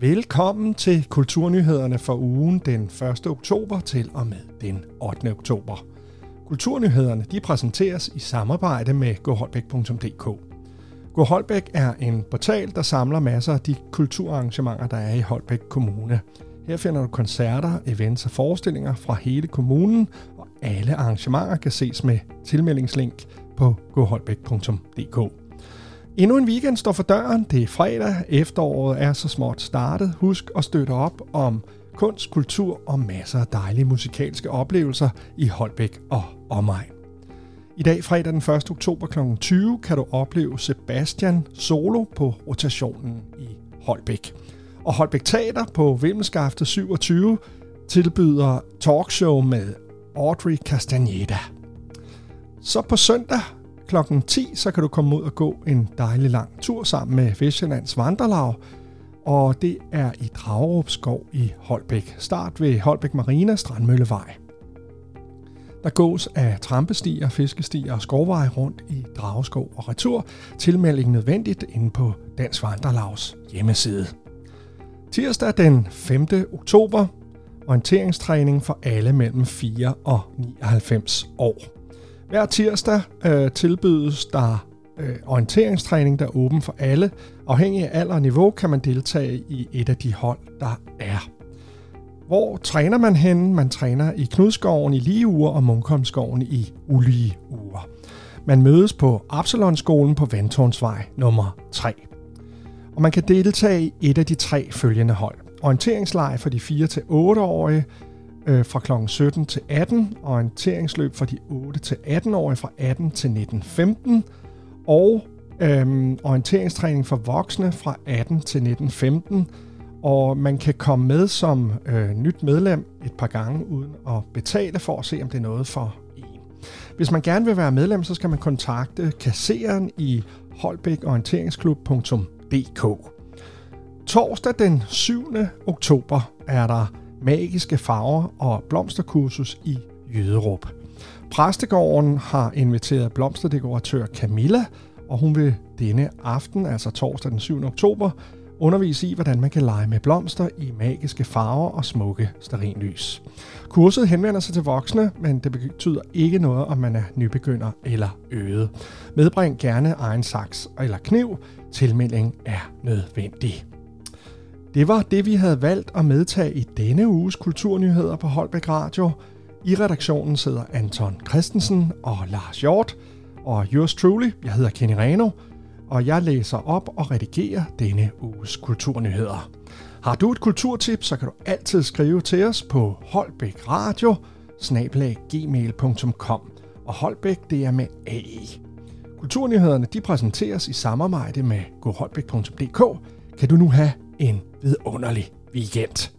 Velkommen til Kulturnyhederne for ugen den 1. oktober til og med den 8. oktober. Kulturnyhederne de præsenteres i samarbejde med goholbæk.dk. Goholbæk er en portal, der samler masser af de kulturarrangementer, der er i Holbæk Kommune. Her finder du koncerter, events og forestillinger fra hele kommunen, og alle arrangementer kan ses med tilmeldingslink på goholbæk.dk. Endnu en weekend står for døren. Det er fredag. Efteråret er så småt startet. Husk at støtte op om kunst, kultur og masser af dejlige musikalske oplevelser i Holbæk og omegn. I dag, fredag den 1. oktober kl. 20, kan du opleve Sebastian solo på rotationen i Holbæk. Og Holbæk Teater på Vimmelskaftet 27 tilbyder talkshow med Audrey Castaneda. Så på søndag Klokken 10, så kan du komme ud og gå en dejlig lang tur sammen med Vestjyllands Vandrelav, og det er i Dragerup Skov i Holbæk. Start ved Holbæk Marina Strandmøllevej. Der gås af trampestier, fiskestier og skovveje rundt i Drageskov og retur. Tilmelding nødvendigt inde på Dansk Vandrelavs hjemmeside. Tirsdag den 5. oktober. Orienteringstræning for alle mellem 4 og 99 år. Hver tirsdag øh, tilbydes der øh, orienteringstræning, der er åben for alle. Afhængig af alder og niveau kan man deltage i et af de hold, der er. Hvor træner man hen? Man træner i Knudskoven i lige uger og Munkholmskoven i ulige uger. Man mødes på Absalonskolen på Vandtårnsvej nummer 3. Og man kan deltage i et af de tre følgende hold. Orienteringslejr for de 4-8-årige, øh, fra kl. 17 til 18, orienteringsløb for de 8 til 18-årige fra 18 til 1915, og øh, orienteringstræning for voksne fra 18 til 1915, og man kan komme med som øh, nyt medlem et par gange uden at betale for at se, om det er noget for en. Hvis man gerne vil være medlem, så skal man kontakte kasseren i holbækorienteringsklub.dk. Torsdag den 7. oktober er der magiske farver og blomsterkursus i Jøderup. Præstegården har inviteret blomsterdekoratør Camilla, og hun vil denne aften, altså torsdag den 7. oktober, undervise i, hvordan man kan lege med blomster i magiske farver og smukke sterinlys. Kurset henvender sig til voksne, men det betyder ikke noget, om man er nybegynder eller øget. Medbring gerne egen saks eller kniv. Tilmelding er nødvendig. Det var det, vi havde valgt at medtage i denne uges kulturnyheder på Holbæk Radio. I redaktionen sidder Anton Christensen og Lars Hjort, og yours truly, jeg hedder Kenny Reno, og jeg læser op og redigerer denne uges kulturnyheder. Har du et kulturtip, så kan du altid skrive til os på Holbæk Radio, gmail.com. Og Holbæk, det er med AE. Kulturnyhederne de præsenteres i samarbejde med goholbæk.dk. Kan du nu have en vidunderlig weekend.